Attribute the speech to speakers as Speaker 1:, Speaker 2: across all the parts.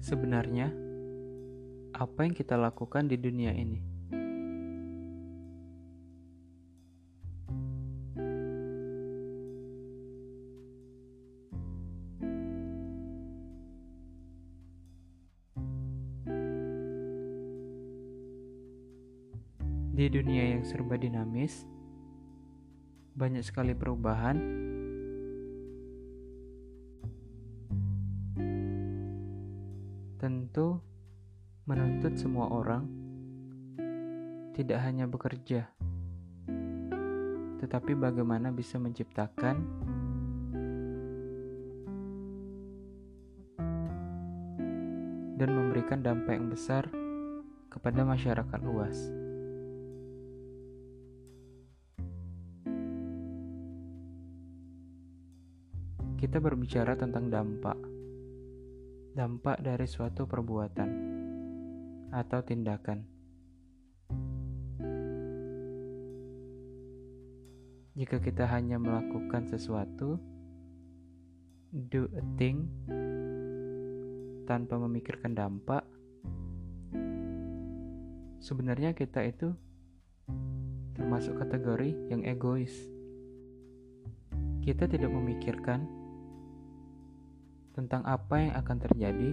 Speaker 1: Sebenarnya, apa yang kita lakukan di dunia ini? Di dunia yang serba dinamis, banyak sekali perubahan tentu menuntut semua orang tidak hanya bekerja, tetapi bagaimana bisa menciptakan dan memberikan dampak yang besar kepada masyarakat luas. Kita berbicara tentang dampak dampak dari suatu perbuatan atau tindakan. Jika kita hanya melakukan sesuatu, do a thing tanpa memikirkan dampak, sebenarnya kita itu termasuk kategori yang egois. Kita tidak memikirkan tentang apa yang akan terjadi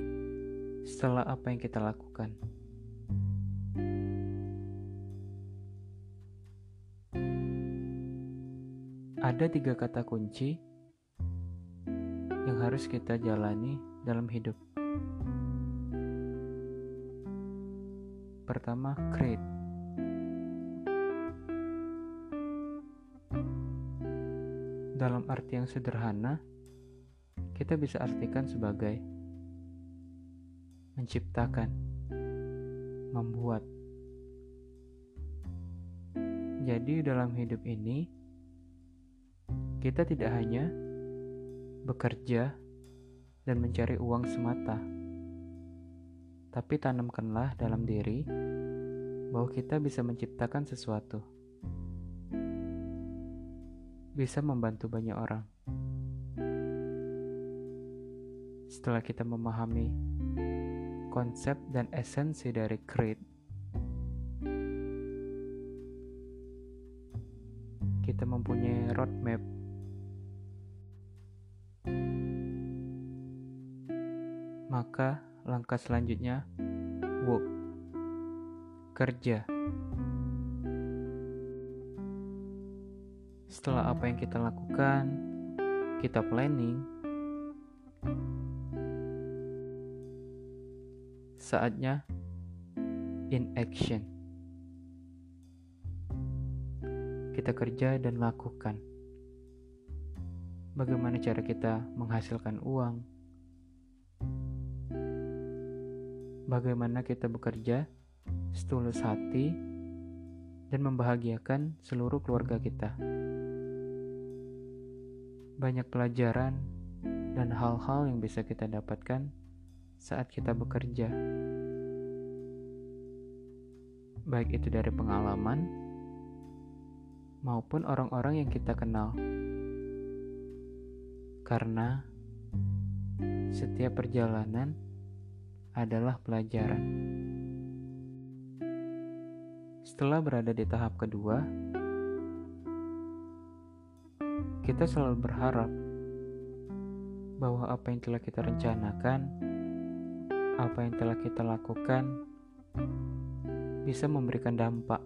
Speaker 1: setelah apa yang kita lakukan. Ada tiga kata kunci yang harus kita jalani dalam hidup. Pertama, create. Dalam arti yang sederhana, kita bisa artikan sebagai menciptakan, membuat. Jadi, dalam hidup ini, kita tidak hanya bekerja dan mencari uang semata, tapi tanamkanlah dalam diri bahwa kita bisa menciptakan sesuatu, bisa membantu banyak orang. Setelah kita memahami konsep dan esensi dari creed, kita mempunyai roadmap. Maka langkah selanjutnya work kerja. Setelah apa yang kita lakukan kita planning Saatnya in action. Kita kerja dan lakukan. Bagaimana cara kita menghasilkan uang? Bagaimana kita bekerja setulus hati dan membahagiakan seluruh keluarga kita? Banyak pelajaran dan hal-hal yang bisa kita dapatkan saat kita bekerja, baik itu dari pengalaman maupun orang-orang yang kita kenal, karena setiap perjalanan adalah pelajaran. Setelah berada di tahap kedua, kita selalu berharap bahwa apa yang telah kita rencanakan apa yang telah kita lakukan bisa memberikan dampak.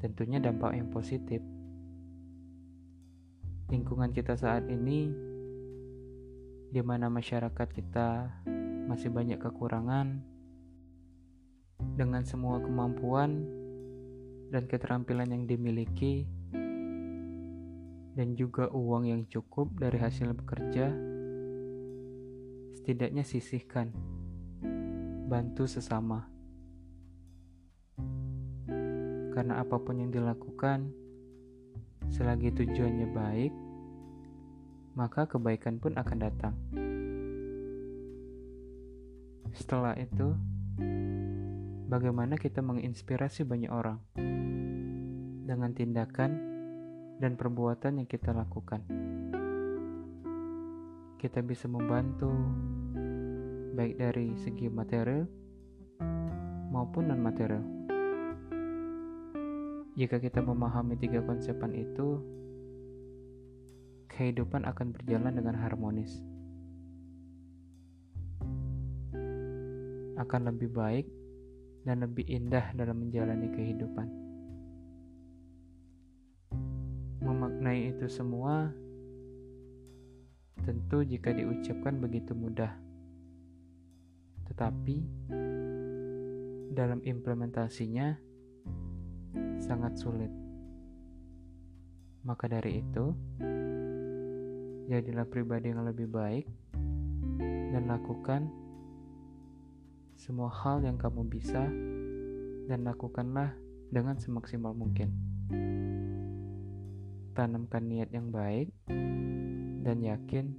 Speaker 1: Tentunya dampak yang positif. Lingkungan kita saat ini di mana masyarakat kita masih banyak kekurangan dengan semua kemampuan dan keterampilan yang dimiliki dan juga uang yang cukup dari hasil bekerja setidaknya sisihkan, bantu sesama. Karena apa pun yang dilakukan, selagi tujuannya baik, maka kebaikan pun akan datang. Setelah itu, bagaimana kita menginspirasi banyak orang dengan tindakan dan perbuatan yang kita lakukan? kita bisa membantu, baik dari segi material maupun non-material. Jika kita memahami tiga konsepan itu, kehidupan akan berjalan dengan harmonis. Akan lebih baik dan lebih indah dalam menjalani kehidupan. Memaknai itu semua tentu jika diucapkan begitu mudah. Tetapi dalam implementasinya sangat sulit. Maka dari itu, jadilah pribadi yang lebih baik dan lakukan semua hal yang kamu bisa dan lakukanlah dengan semaksimal mungkin. Tanamkan niat yang baik dan yakin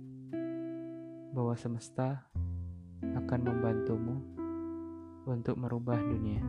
Speaker 1: bahwa semesta akan membantumu untuk merubah dunia.